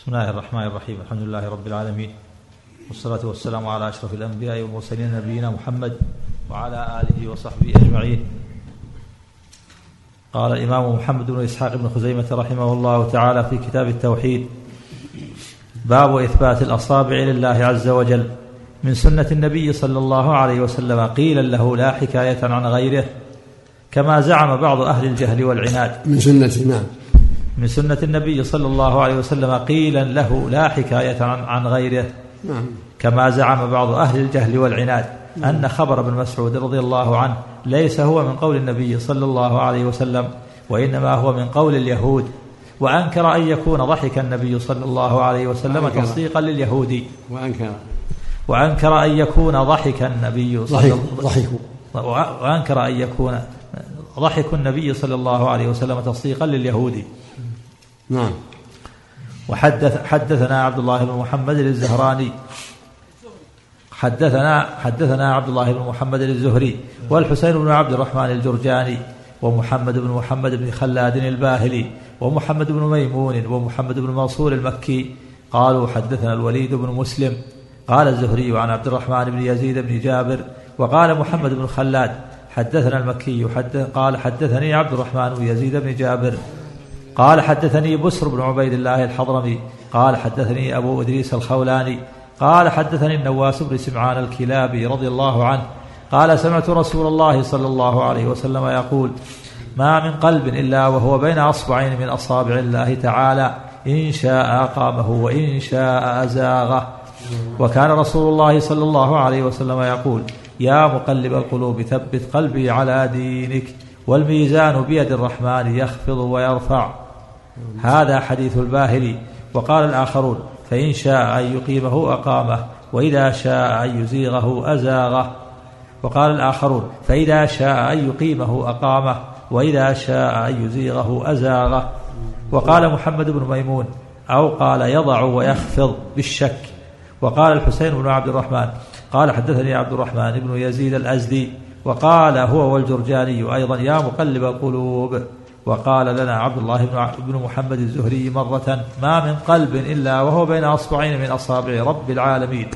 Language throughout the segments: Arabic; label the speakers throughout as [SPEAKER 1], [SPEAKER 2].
[SPEAKER 1] بسم الله الرحمن الرحيم الحمد لله رب العالمين والصلاة والسلام على أشرف الأنبياء والمرسلين نبينا محمد وعلى آله وصحبه أجمعين قال الإمام محمد بن إسحاق بن خزيمة رحمه الله تعالى في كتاب التوحيد باب إثبات الأصابع لله عز وجل من سنة النبي صلى الله عليه وسلم قيل له لا حكاية عن غيره كما زعم بعض أهل الجهل والعناد
[SPEAKER 2] من سنة نعم
[SPEAKER 1] من سنة النبي صلى الله عليه وسلم قيلا له لا حكاية عن, عن غيره.
[SPEAKER 2] نعم.
[SPEAKER 1] كما زعم بعض أهل الجهل والعناد أن خبر ابن مسعود رضي الله عنه ليس هو من قول النبي صلى الله عليه وسلم وإنما هو من قول اليهود. وأنكر أن يكون ضحك النبي صلى الله عليه وسلم
[SPEAKER 2] وأنكر.
[SPEAKER 1] تصديقا لليهودي.
[SPEAKER 2] وأنكر.
[SPEAKER 1] وأنكر أن يكون ضحك النبي صلى
[SPEAKER 2] ضحك. ضحكوا.
[SPEAKER 1] وأنكر أن يكون ضحك النبي صلى الله عليه وسلم تصديقا لليهودي
[SPEAKER 2] نعم.
[SPEAKER 1] وحدث حدثنا عبد الله بن محمد الزهراني. حدثنا حدثنا عبد الله بن محمد الزهري والحسين بن عبد الرحمن الجرجاني ومحمد بن محمد بن خلاد الباهلي ومحمد بن ميمون ومحمد بن منصور المكي. قالوا حدثنا الوليد بن مسلم. قال الزهري عن عبد الرحمن بن يزيد بن جابر وقال محمد بن خلاد حدثنا المكي حدث قال حدثني عبد الرحمن بن يزيد بن جابر قال حدثني بسر بن عبيد الله الحضرمي قال حدثني أبو إدريس الخولاني قال حدثني النواس بن سمعان الكلابي رضي الله عنه قال سمعت رسول الله صلى الله عليه وسلم يقول ما من قلب إلا وهو بين أصبعين من أصابع الله تعالى إن شاء أقامه وإن شاء أزاغه. وكان رسول الله صلى الله عليه وسلم يقول يا مقلب القلوب ثبت قلبي على دينك والميزان بيد الرحمن يخفض ويرفع. هذا حديث الباهلي. وقال الآخرون فإن شاء أن يقيمه أقامه وإذا شاء أن يزيغه أزاغه. وقال الآخرون فإذا شاء أن يقيمه أقامه وإذا شاء أن يزيغه أزاغه. وقال محمد بن ميمون أو قال يضع ويخفض بالشك. وقال الحسين بن عبد الرحمن قال حدثني عبد الرحمن بن يزيد الأزدي وقال هو والجرجاني أيضا يا مقلب القلوب وقال لنا عبد الله بن محمد الزهري مرة ما من قلب إلا وهو بين أصبعين من أصابع رب العالمين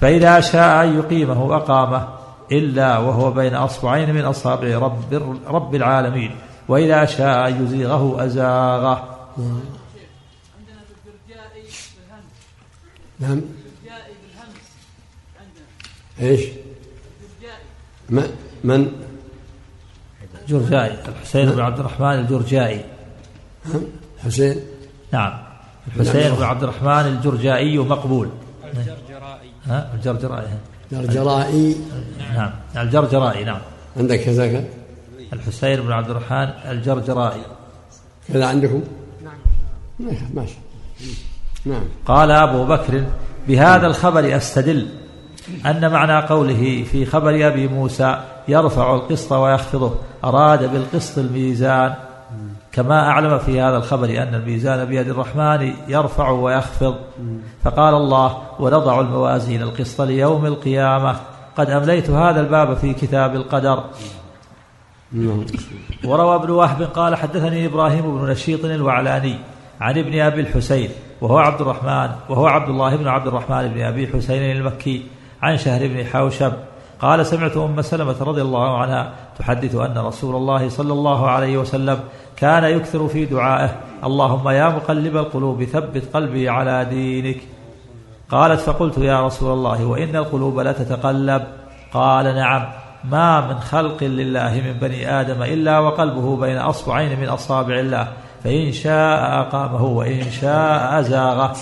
[SPEAKER 1] فإذا شاء أن يقيمه أقامه إلا وهو بين أصبعين من أصابع رب, رب العالمين وإذا شاء أن يزيغه أزاغه.
[SPEAKER 2] نعم. إيش؟
[SPEAKER 3] جرجائي
[SPEAKER 2] ما من؟
[SPEAKER 1] الجرجائي. الحسين بن عبد الرحمن الجرجائي.
[SPEAKER 2] نعم حسين؟
[SPEAKER 1] نعم. الحسين بن عبد الرحمن الجرجائي مقبول. ها؟ الجرجرائي.
[SPEAKER 2] جرجرائي
[SPEAKER 1] نعم. الجرجرائي نعم.
[SPEAKER 2] عندك كذاك
[SPEAKER 1] الحسين بن عبد الرحمن الجرجرائي.
[SPEAKER 2] كذا عندكم؟ نعم ماشي. نعم.
[SPEAKER 1] قال أبو بكر بهذا الخبر أستدل. أن معنى قوله في خبر أبي موسى يرفع القسط ويخفضه أراد بالقسط الميزان. كما أعلم في هذا الخبر أن الميزان بيد الرحمن يرفع ويخفض. فقال الله ونضع الموازين القسط ليوم القيامة. قد أمليت هذا الباب في كتاب القدر. وروى ابن وهب قال حدثني إبراهيم بن نشيط الوعلاني عن ابن أبي الحسين وهو عبد الرحمن وهو عبد الله بن عبد الرحمن بن أبي حسين المكي عن شهر بن حوشب. قال سمعت أم سلمة رضي الله عنها تحدث أن رسول الله صلى الله عليه وسلم كان يكثر في دعائه اللهم يا مقلب القلوب ثبت قلبي على دينك. قالت فقلت يا رسول الله وإن القلوب لتتقلب قال نعم. ما من خلق لله من بني آدم إلا وقلبه بين أصبعين من أصابع الله. فإن شاء أقامه وإن شاء أزاغه.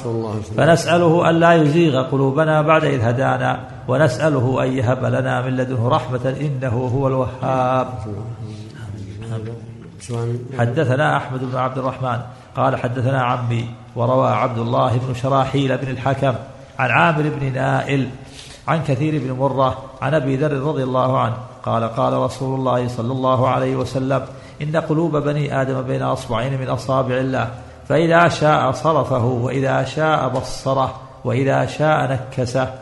[SPEAKER 1] فنسأله أن لا يزيغ قلوبنا بعد إذ هدانا ونسأله أن يهب لنا من لدنه رحمة إنه هو الوهاب. حدثنا أحمد بن عبد الرحمن قال حدثنا عمي وروى عبد الله بن شراحيل بن الحكم عن عامر بن نائل عن كثير بن مرة عن أبي ذر رضي الله عنه قال قال رسول الله صلى الله عليه وسلم إن قلوب بني آدم بين أصبعين من أصابع الله. فإذا شاء صرفه وإذا شاء بصره وإذا شاء نكسه.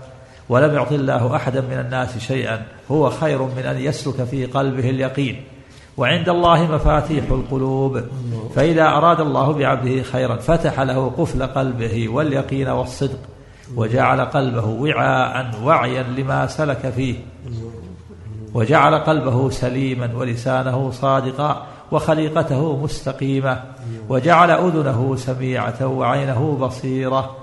[SPEAKER 1] ولم يعط الله أحدا من الناس شيئا. هو خير من أن يسلك في قلبه اليقين. وعند الله مفاتيح القلوب. فإذا أراد الله بعبده خيرا فتح له قفل قلبه واليقين والصدق. وجعل قلبه وعاء وعيا لما سلك فيه. وجعل قلبه سليما ولسانه صادقا وخليقته مستقيمة وجعل أذنه سميعة وعينه بصيرة.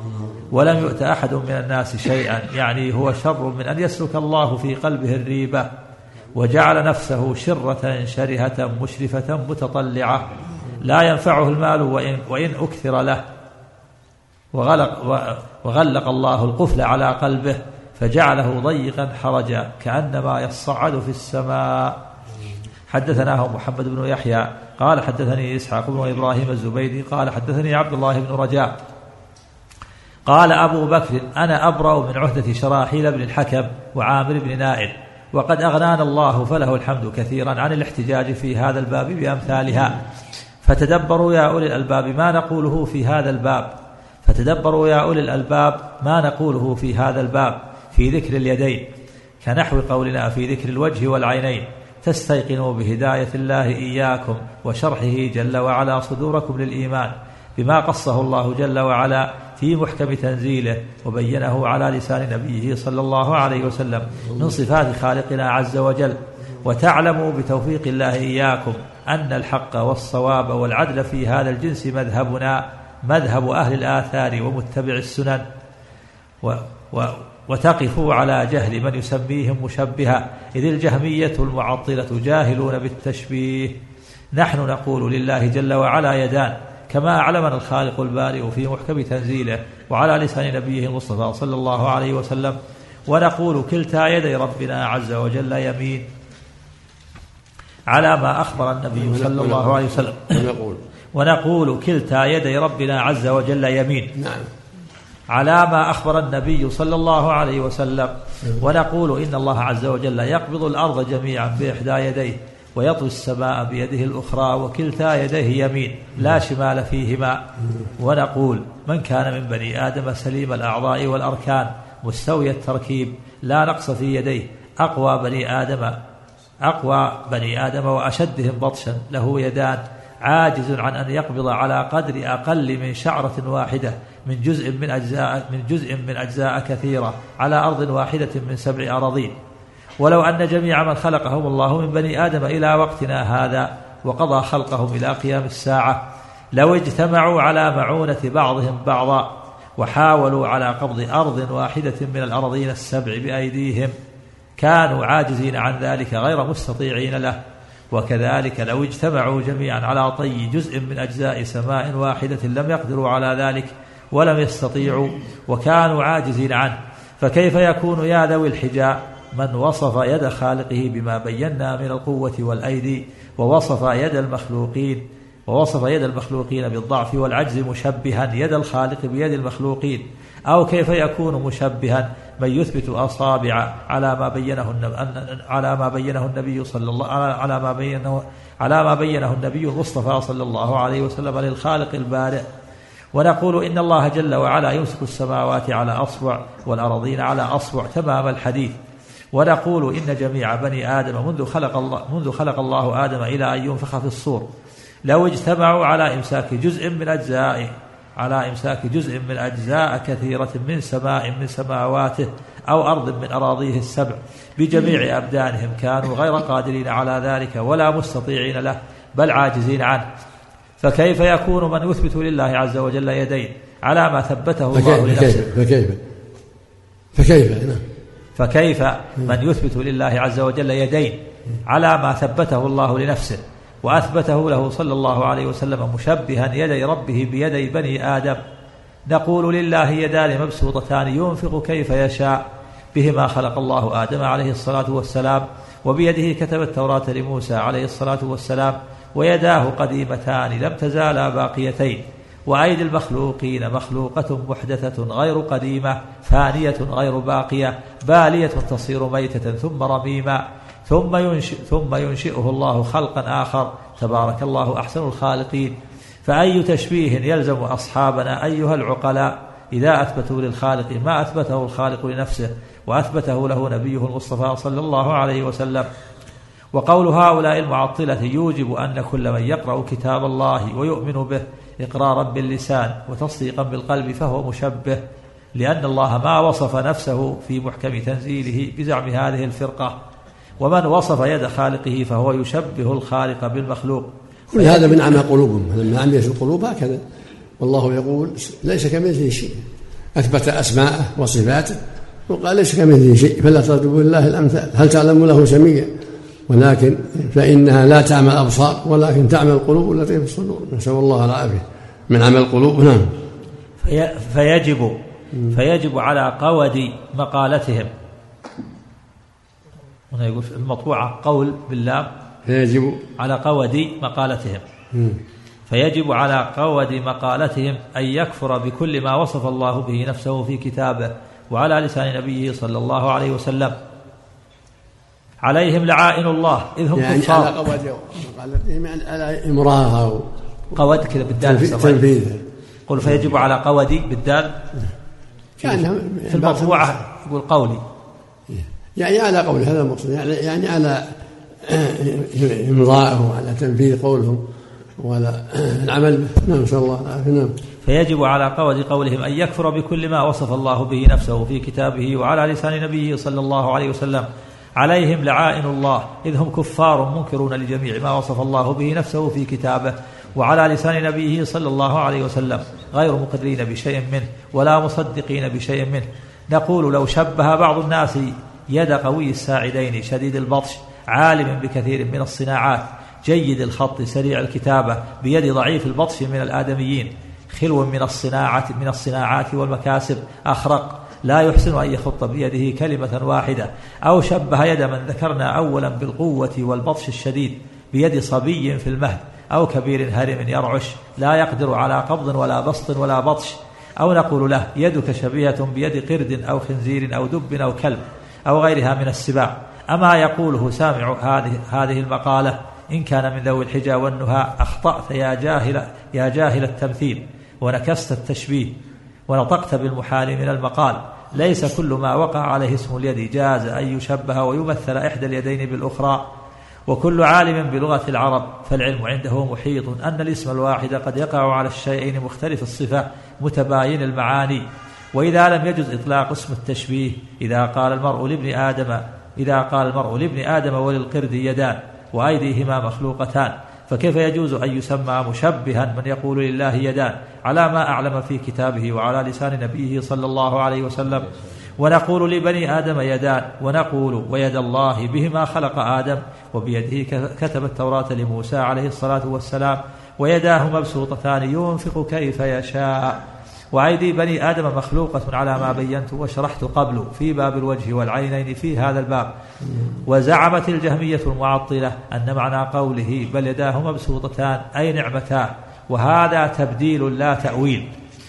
[SPEAKER 1] ولم يؤت أحد من الناس شيئا يعني هو شر من أن يسلك الله في قلبه الريبة وجعل نفسه شرة شرهة مشرفة متطلعة. لا ينفعه المال وإن, وإن أكثر له. وغلق, وغلق الله القفل على قلبه. فجعله ضيقا حرجا كأنما يصعد في السماء. حدثناه محمد بن يحيى قال حدثني إسحاق بن إبراهيم الزبيدي قال حدثني عبد الله بن رجاء. قال أبو بكر أنا أبرأ من عهدة شراحيل بن الحكم وعامر بن نائل وقد أغنانا الله فله الحمد كثيرا عن الاحتجاج في هذا الباب بأمثالها. فتدبروا يا أولي الألباب ما نقوله في هذا الباب. فتدبروا يا أولي الألباب ما نقوله في هذا الباب. في ذكر اليدين كنحو قولنا في ذكر الوجه والعينين. تستيقنوا بهداية الله إياكم وشرحه جل وعلا صدوركم للإيمان بما قصه الله جل وعلا في محكم تنزيله وبينه على لسان نبيه صلى الله عليه وسلم من صفات خالقنا عز وجل. وتعلموا بتوفيق الله إياكم أن الحق والصواب والعدل في هذا الجنس مذهبنا مذهب أهل الآثار ومتبع السنن. و و وتقفوا على جهل من يسميهم مشبها. إذ الجهمية المعطلة جاهلون بالتشبيه. نحن نقول لله جل وعلا يدان. كما أعلمنا الخالق البارئ في محكم تنزيله وعلى لسان نبيه المصطفى صلى الله عليه وسلم. ونقول كلتا يدي ربنا عز وجل يمين. على ما أخبر النبي صلى الله عليه وسلم.
[SPEAKER 2] ونقول
[SPEAKER 1] ونقول كلتا يدي ربنا عز وجل يمين.
[SPEAKER 2] نعم.
[SPEAKER 1] على ما أخبر النبي صلى الله عليه وسلم. ونقول إن الله عز وجل يقبض الأرض جميعا بإحدى يديه ويطوي السماء بيده الأخرى وكلتا يديه يمين لا شمال فيهما. ونقول من كان من بني آدم سليم الأعضاء والأركان مستوي التركيب لا نقص في يديه. أقوى بني آدم أقوى بني آدم وأشدهم بطشا له يدان. عاجز عن أن يقبض على قدر أقل من شعرة واحدة. من جزء من أجزاء من جزء من أجزاء كثيرة على أرض واحدة من سبع أراضين. ولو أن جميع من خلقهم الله من بني آدم إلى وقتنا هذا وقضى خلقهم إلى قيام الساعة لو اجتمعوا على معونة بعضهم بعضا وحاولوا على قبض أرض واحدة من الأراضين السبع بأيديهم كانوا عاجزين عن ذلك غير مستطيعين له. وكذلك لو اجتمعوا جميعا على طي جزء من أجزاء سماء واحدة لم يقدروا على ذلك ولم يستطيعوا وكانوا عاجزين عنه. فكيف يكون يا ذوي الحجاء من وصف يد خالقه بما بينا من القوة والأيدي ووصف يد المخلوقين ووصف يد المخلوقين بالضعف والعجز مشبها يد الخالق بيد المخلوقين؟ أو كيف يكون مشبها من يثبت أصابع على ما بينه على ما بينه النبي صلى الله على ما بينه على ما بينه النبي المصطفى صلى الله عليه وسلم للخالق البارئ ونقول إن الله جل وعلا يمسك السماوات على أصبع والأراضين على أصبع تمام الحديث. ونقول إن جميع بني آدم منذ خلق الله منذ خلق الله آدم إلى أن ينفخ في الصور. لو اجتمعوا على إمساك جزء من أجزائه على إمساك جزء من أجزاء كثيرة من سماء من سماواته أو أرض من أراضيه السبع. بجميع أبدانهم كانوا غير قادرين على ذلك ولا مستطيعين له بل عاجزين عنه. فكيف يكون من يثبت لله عز وجل يدين على ما ثبته الله لنفسه؟
[SPEAKER 2] فكيف فكيف؟ نعم.
[SPEAKER 1] فكيف من يثبت لله عز وجل يدين على ما ثبته الله لنفسه؟ وأثبته له صلى الله عليه وسلم مشبها يدي ربه بيدي بني آدم. نقول لله يدان مبسوطتان ينفق كيف يشاء. بهما خلق الله آدم عليه الصلاة والسلام وبيده كتب التوراة لموسى عليه الصلاة والسلام ويداه قديمتان لم تزالا باقيتين. وأيدي المخلوقين مخلوقة محدثة غير قديمة فانية غير باقية بالية تصير ميتة ثم رميما. ثم ينشئ ثم ينشئه الله خلقا آخر. تبارك الله أحسن الخالقين. فأي تشبيه يلزم أصحابنا أيها العقلاء؟ إذا أثبتوا للخالق ما أثبته الخالق لنفسه وأثبته له نبيه المصطفى صلى الله عليه وسلم. وقول هؤلاء المعطلة يوجب أن كل من يقرأ كتاب الله ويؤمن به إقرارا باللسان وتصديقا بالقلب فهو مشبه لأن الله ما وصف نفسه في محكم تنزيله بزعم هذه الفرقة ومن وصف يد خالقه فهو يشبه الخالق بالمخلوق.
[SPEAKER 2] كل هذا من عمى قلوبهم لما عميت القلوب هكذا. والله يقول ليس كمثله شيء أثبت أسماءه وصفاته وقال ليس كمثله شيء فلا تضربوا لله الأمثال هل تعلم له سميا ولكن فإنها لا تعمى الأبصار ولكن تعمى القلوب التي في الصدور. نسأل الله العافية. من عمى القلوب نعم.
[SPEAKER 1] في فيجب فيجب على قود مقالتهم. هنا يقول في المطبوعة قول باللام.
[SPEAKER 2] فيجب.
[SPEAKER 1] على قود مقالتهم. فيجب على قود مقالتهم أن يكفر بكل ما وصف الله به نفسه في كتابه وعلى لسان نبيه صلى الله عليه وسلم. عليهم لعائن الله إذ هم
[SPEAKER 2] يعني على
[SPEAKER 1] كفار
[SPEAKER 2] قود مقالتهم يعني على إمراها أو
[SPEAKER 1] قود كذا بالدال.
[SPEAKER 2] تنفيذها.
[SPEAKER 1] قل فيجب على قودي بالدال.
[SPEAKER 2] كأنها
[SPEAKER 1] في المطبوعة يقول قولي.
[SPEAKER 2] يعني على قول هذا المقصود. يعني يعني على إمضائه وعلى تنفيذ قولهم وعلى العمل به. نعم نسأل الله. العافية. نعم.
[SPEAKER 1] فيجب على قود قولهم أن يكفر بكل ما وصف الله به نفسه في كتابه وعلى لسان نبيه صلى الله عليه وسلم. عليهم لعائن الله. إذ هم كفار منكرون لجميع ما وصف الله به نفسه في كتابه وعلى لسان نبيه صلى الله عليه وسلم. غير مقرين بشيء منه ولا مصدقين بشيء منه. نقول لو شبه بعض الناس يد قوي الساعدين شديد البطش عالم بكثير من الصناعات جيد الخط سريع الكتابة بيد ضعيف البطش من الآدميين. خلو من الصناعة من الصناعات والمكاسب. أخرق. لا يحسن أن يخط بيده كلمة واحدة أو شبه يد من ذكرنا أولا بالقوة والبطش الشديد بيد صبي في المهد أو كبير هرم يرعش لا يقدر على قبض ولا بسط ولا بطش أو نقول له يدك شبيهة بيد قرد أو خنزير أو دب أو كلب أو غيرها من السباع أما يقوله سامع هذه هذه المقالة إن كان من ذوي الحجى والنهى أخطأت يا جاهل يا جاهل التمثيل ونكست التشبيه ونطقت بالمحال من المقال. ليس كل ما وقع عليه اسم اليد جاز أن يشبه ويمثل إحدى اليدين بالأخرى. وكل عالم بلغة العرب فالعلم عنده محيط أن الاسم الواحد قد يقع على الشيئين مختلف الصفة متباين المعاني. وإذا لم يجز إطلاق اسم التشبيه إذا قال المرء لابن آدم إذا قال المرء لابن آدم وللقرد يدان وأيديهما مخلوقتان. فكيف يجوز أن يسمى مشبها من يقول لله يدان على ما أعلم في كتابه وعلى لسان نبيه صلى الله عليه وسلم؟ ونقول لبني آدم يدان ونقول ويد الله بهما خلق آدم وبيده كتب التوراة لموسى عليه الصلاة والسلام ويداه مبسوطتان ينفق كيف يشاء. وأيدي بني آدم مخلوقة على ما بينت وشرحت قبل في باب الوجه والعينين في هذا الباب. وزعمت الجهمية المعطلة أن معنى قوله بل يداه مبسوطتان أي نعمتان. وهذا تبديل لا تأويل.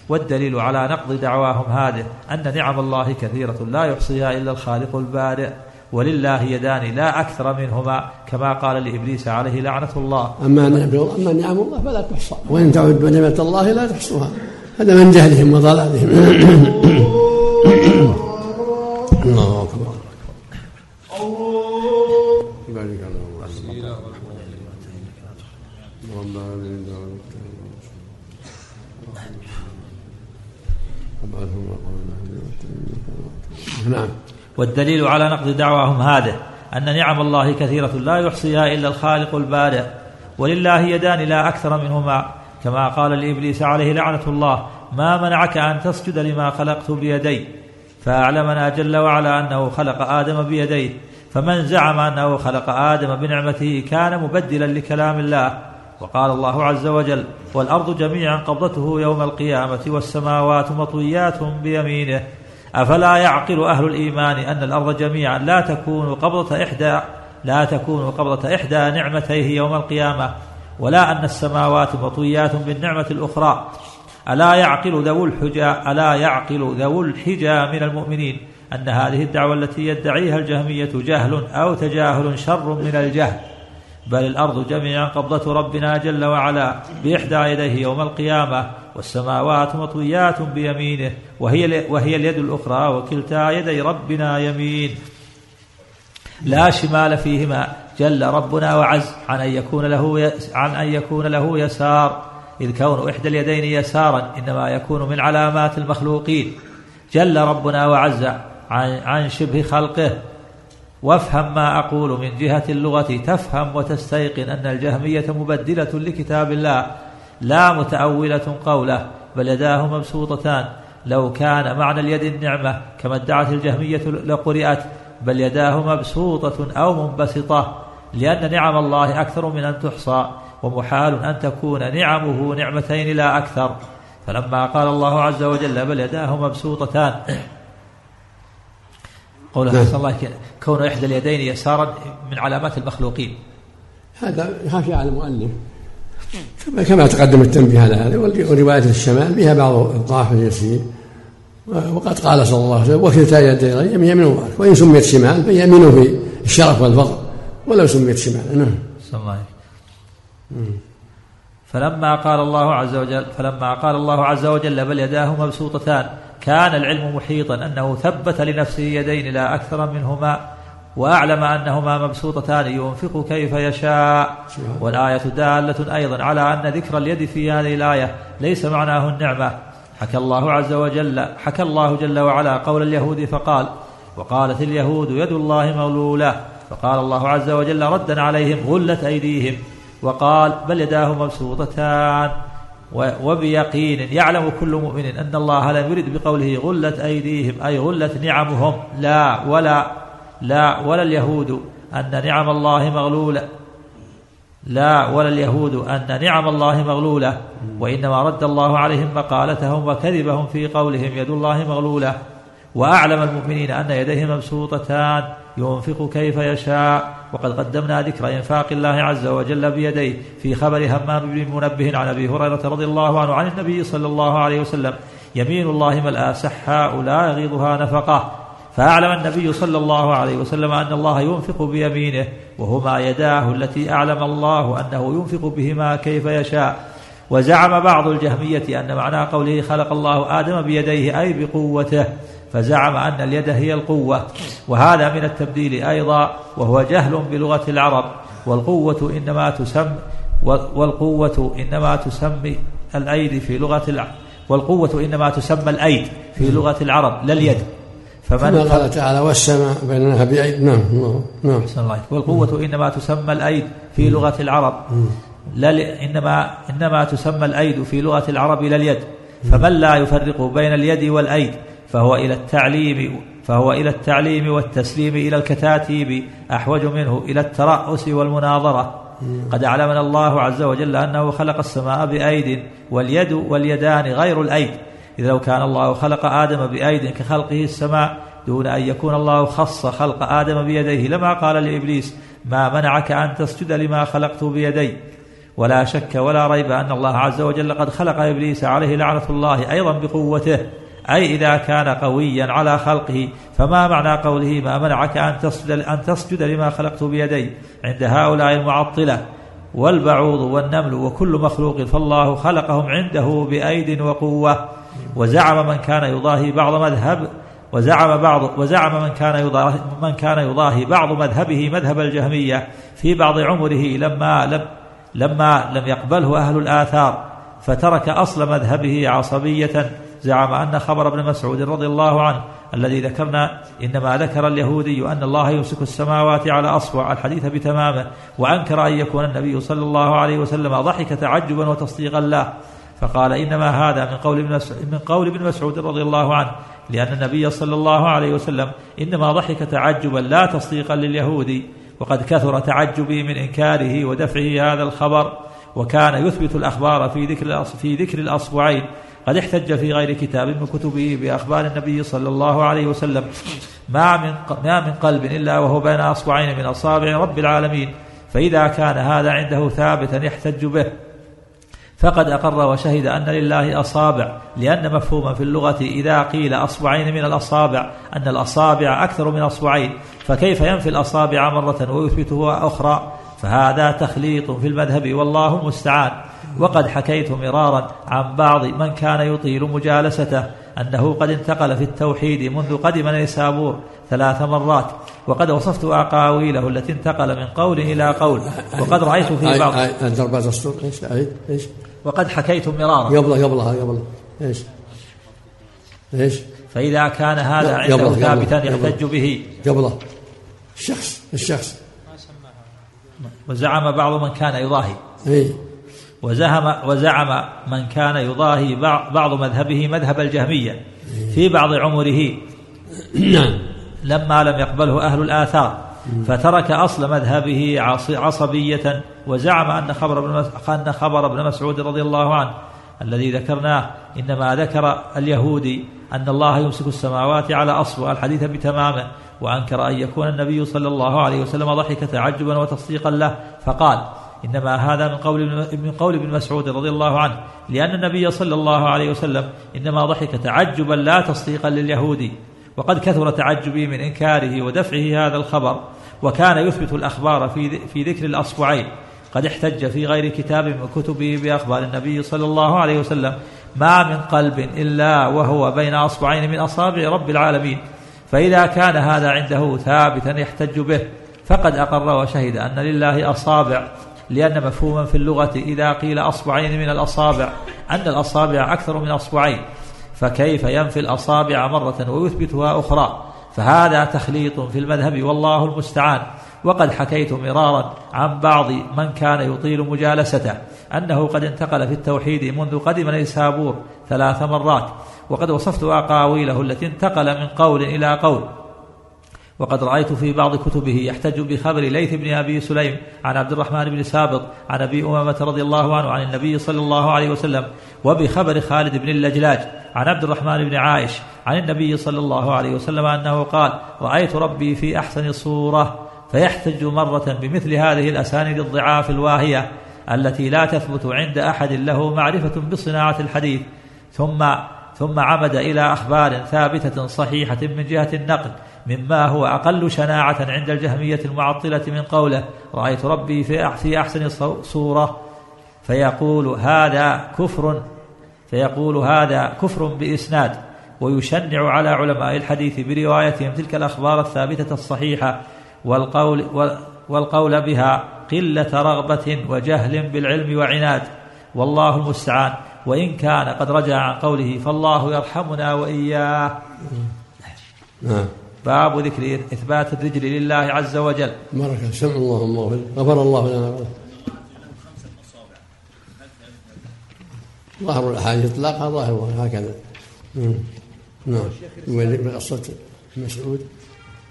[SPEAKER 1] والدليل على نقض دعواهم هذه أن نعم الله كثيرة لا يحصيها إلا الخالق البارئ. ولله يدان لا أكثر منهما كما قال لإبليس عليه لعنة الله.
[SPEAKER 2] أما نعم أما نعم الله فلا تحصى. وإن تعدوا نعمة الله لا تحصوها. هذا من جهلهم وضلالهم. الله أكبر. الله نعم.
[SPEAKER 1] والدليل على نقض دعواهم هذه أن نعم الله كثيرة لا يحصيها إلا الخالق البارئ ولله يدان لا أكثر منهما. كما قال لإبليس عليه لعنة الله ما منعك أن تسجد لما خلقت بيدي؟ فأعلمنا جل وعلا أنه خلق آدم بيديه فمن زعم أنه خلق آدم بنعمته كان مبدلا لكلام الله. وقال الله عز وجل والأرض جميعا قبضته يوم القيامة والسماوات مطويات بيمينه. أفلا يعقل أهل الإيمان أن الأرض جميعا لا تكون قبضة إحدى لا تكون قبضة إحدى نعمتيه يوم القيامة؟ ولا أن السماوات مطويات بالنعمة الأخرى. ألا يعقل ذو الحجى ألا يعقل ذو الحجى من المؤمنين أن هذه الدعوة التي يدعيها الجهمية جهل أو تجاهل شر من الجهل. بل الأرض جميعا قبضة ربنا جل وعلا بإحدى يديه يوم القيامة والسماوات مطويات بيمينه وهي, وهي اليد الأخرى وكلتا يدي ربنا يمين. لا شمال فيهما جل ربنا وعز عن أن يكون له عن أن يكون له يسار. إذ كون إحدى اليدين يسارا إنما يكون من علامات المخلوقين. جل ربنا وعز عن, عن شبه خلقه. وافهم ما أقول من جهة اللغة. تفهم وتستيقن أن الجهمية مبدلة لكتاب الله. لا متأولة قوله بل يداه مبسوطتان. لو كان معنى اليد النعمة كما ادعت الجهمية لقرئت. بل يداه مبسوطة أو منبسطة لأن نعم الله أكثر من أن تحصى ومحال أن تكون نعمه نعمتين لا أكثر. فلما قال الله عز وجل بل يداه مبسوطتان قوله
[SPEAKER 2] نعم.
[SPEAKER 1] صلى الله كون إحدى اليدين يسارا من علامات المخلوقين.
[SPEAKER 2] هذا خافي على المؤلف. كما كما تقدم التنبيه على هذا ورواية الشمال فيها بعض الضعف اليسير. وقد قال صلى الله عليه وسلم وكلتا يدي يمين وبارك وإن سميت شمال فيمينه في الشرف والفضل ولو سميت شمال نعم.
[SPEAKER 1] الله عليه فلما قال الله عز وجل فلما قال الله عز وجل بل يداه مبسوطتان كان العلم محيطا أنه ثبت لنفسه يدين لا أكثر منهما وأعلم أنهما مبسوطتان ينفق كيف يشاء. والآية دالة أيضا على أن ذكر اليد في هذه الآية ليس معناه النعمة حكى الله عز وجل حكى الله جل وعلا قول اليهود فقال وقالت اليهود يد الله مغلولة. فقال الله عز وجل ردا عليهم غلت أيديهم. وقال بل يداه مبسوطتان. وبيقين يعلم كل مؤمن أن الله لم يرد بقوله غلت أيديهم أي غلت نعمهم. لا ولا لا ولا اليهود أن نعم الله مغلولة. لا ولا اليهود أن نعم الله مغلولة وإنما رد الله عليهم مقالتهم وكذبهم في قولهم يد الله مغلولة. وأعلم المؤمنين أن يديه مبسوطتان ينفق كيف يشاء. وقد قدمنا ذكر إنفاق الله عز وجل بيديه في خبر همام بن منبه عن أبي هريرة رضي الله عنه عن النبي صلى الله عليه وسلم. يمين الله ملأى سحاء لا يغيضها نفقة. فأعلم النبي صلى الله عليه وسلم أن الله ينفق بيمينه وهما يداه التي أعلم الله أنه ينفق بهما كيف يشاء. وزعم بعض الجهمية أن معنى قوله خلق الله آدم بيديه أي بقوته فزعم أن اليد هي القوة. وهذا من التبديل أيضا وهو جهل بلغة العرب. والقوة إنما تسمى والقوة إنما تسمي الأيدي في لغة العرب والقوة إنما تسمى الأيد في لغة العرب لا اليد. فمن
[SPEAKER 2] قال تعالى والسماء بينها بأيد نعم الله نعم.
[SPEAKER 1] أحسن الله. والقوة إنما تسمى الأيد في لغة العرب. لا ل... إنما إنما تسمى الأيد في لغة العرب لا اليد. فمن لا يفرق بين اليد والأيد؟ فهو إلى التعليم فهو إلى التعليم والتسليم إلى الكتاتيب. أحوج منه إلى الترأس والمناظرة. قد أعلمنا الله عز وجل أنه خلق السماء بأيد واليد واليدان غير الأيد. إذا لو كان الله خلق آدم بأيد كخلقه السماء دون أن يكون الله خص خلق آدم بيديه لما قال لإبليس ما منعك أن تسجد لما خلقت بيدي؟ ولا شك ولا ريب أن الله عز وجل قد خلق إبليس عليه لعنة الله أيضا بقوته. أي إذا كان قويا على خلقه فما معنى قوله ما منعك أن تسجد, أن تسجد لما خلقت بيدي؟ عند هؤلاء المعطلة والبعوض والنمل وكل مخلوق فالله خلقهم عنده بأيد وقوة. وزعم من كان يضاهي بعض مذهب وزعم بعض وزعم من كان يضاهي من كان يضاهي بعض مذهبه مذهب الجهمية في بعض عمره لما لم لما لم يقبله أهل الآثار فترك أصل مذهبه عصبية. زعم أن خبر ابن مسعود رضي الله عنه الذي ذكرنا إنما ذكر اليهودي أن الله يمسك السماوات على أصبع الحديث بتمامه وأنكر أن يكون النبي صلى الله عليه وسلم ضحك تعجبا وتصديقا له. فقال إنما هذا من قول ابن من قول ابن مسعود رضي الله عنه لأن النبي صلى الله عليه وسلم إنما ضحك تعجبا لا تصديقا لليهود وقد كثر تعجبي من إنكاره ودفعه هذا الخبر وكان يثبت الأخبار في ذكر في ذكر الأصبعين. قد احتج في غير كتاب من كتبه بأخبار النبي صلى الله عليه وسلم. ما من ما من قلب إلا وهو بين أصبعين من أصابع رب العالمين. فإذا كان هذا عنده ثابتا يحتج به. فقد أقر وشهد أن لله أصابع لأن مفهوما في اللغة إذا قيل أصبعين من الأصابع أن الأصابع أكثر من أصبعين فكيف ينفي الأصابع مرة ويثبتها أخرى؟ فهذا تخليط في المذهب والله المستعان. وقد حكيت مرارا عن بعض من كان يطيل مجالسته أنه قد انتقل في التوحيد منذ قدم نيسابور ثلاث مرات وقد وصفت أقاويله التي انتقل من قول إلى قول وقد رأيت في بعض
[SPEAKER 2] أنت أربعة أسطر إيش أعيد إيش؟
[SPEAKER 1] وقد حكيت مرارا.
[SPEAKER 2] قبله قبلها قبله إيش؟ إيش؟
[SPEAKER 1] فإذا كان هذا عنده ثابتا يحتج به.
[SPEAKER 2] قبله الشخص الشخص.
[SPEAKER 1] وزعم بعض من كان يضاهي.
[SPEAKER 2] إيه.
[SPEAKER 1] وزعم وزعم من كان يضاهي بعض بعض مذهبه مذهب الجهمية في بعض عمره.
[SPEAKER 2] نعم.
[SPEAKER 1] لما لم يقبله أهل الآثار. فترك أصل مذهبه عص- عصبية وزعم أن خبر ابن أن خبر ابن مسعود رضي الله عنه الذي ذكرناه إنما ذكر اليهودي أن الله يمسك السماوات على أصل الحديث بتمامه وأنكر أن يكون النبي صلى الله عليه وسلم ضحك تعجبا وتصديقا له. فقال إنما هذا من قول من قول ابن مسعود رضي الله عنه لأن النبي صلى الله عليه وسلم إنما ضحك تعجبا لا تصديقا لليهودي وقد كثر تعجبي من إنكاره ودفعه هذا الخبر وكان يثبت الأخبار في في ذكر الأصبعين. قد احتج في غير كتاب من كتبه بأخبار النبي صلى الله عليه وسلم ما من قلب إلا وهو بين أصبعين من أصابع رب العالمين. فإذا كان هذا عنده ثابتا يحتج به فقد أقر وشهد أن لله أصابع لأن مفهوما في اللغة إذا قيل أصبعين من الأصابع أن الأصابع أكثر من أصبعين. فكيف ينفي الأصابع مرة ويثبتها أخرى؟ فهذا تخليط في المذهب والله المستعان. وقد حكيت مرارا عن بعض من كان يطيل مجالسته أنه قد انتقل في التوحيد منذ قدم نيسابور ثلاث مرات وقد وصفت أقاويله التي انتقل من قول إلى قول. وقد رأيت في بعض كتبه يحتج بخبر ليث بن أبي سليم عن عبد الرحمن بن سابط عن أبي أمامة رضي الله عنه عن النبي صلى الله عليه وسلم وبخبر خالد بن اللجلاج عن عبد الرحمن بن عائش عن النبي صلى الله عليه وسلم أنه قال رأيت ربي في أحسن صورة فيحتج مرة بمثل هذه الأسانيد الضعاف الواهية التي لا تثبت عند أحد له معرفة بصناعة الحديث ثم ثم عمد إلى أخبار ثابتة صحيحة من جهة النقل مما هو أقل شناعة عند الجهمية المعطلة من قوله رأيت ربي في أح- في أحسن صو- صورة. فيقول هذا كفر فيقول هذا كفر بإسناد. ويشنع على علماء الحديث بروايتهم تلك الأخبار الثابتة الصحيحة. والقول وال- والقول بها قلة رغبة وجهل بالعلم وعناد. والله المستعان. وإن كان قد رجع عن قوله فالله يرحمنا وإياه.
[SPEAKER 2] نعم.
[SPEAKER 1] باب ذكر إثبات الرجل لله عز وجل.
[SPEAKER 2] بركة سمع الله الله. غفر الله لنا. ظاهر الأحاديث إطلاقها ظاهر هكذا. نعم. قصة مسعود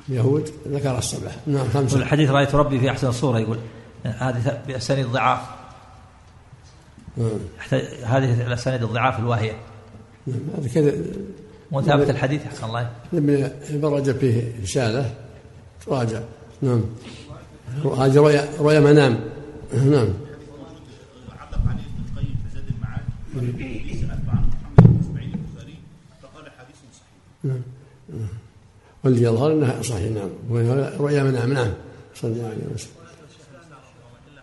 [SPEAKER 2] يهود ذكر السبعة نعم خمسة.
[SPEAKER 1] الحديث رأيت ربي في أحسن صورة. يقول هذه بأسانيد ضعاف.
[SPEAKER 2] نعم.
[SPEAKER 1] هذه الأسانيد الضعاف الواهية.
[SPEAKER 2] نعم. هذا كذا.
[SPEAKER 1] مو ثابت الحديث أحسن الله
[SPEAKER 2] ابن رجب فيه رسالة تراجع. نعم. هذه رؤيا رؤيا منام. نعم.
[SPEAKER 4] علق عليه ابن القيم عنه محمد بن اسماعيل البخاري حديث صحيح
[SPEAKER 2] والذي يظهر إنها صحيح. نعم. رؤيا منام. نعم. صلى الله عليه وسلم.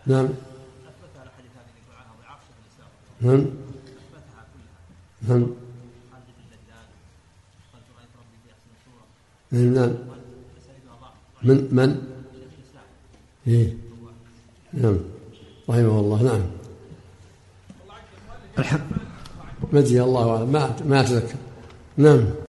[SPEAKER 2] نعم. نعم. نعم. نعم من من؟ إيه. نعم. رحمه الله. نعم. الحق. مجزي الله ما ما أتذكر. نعم.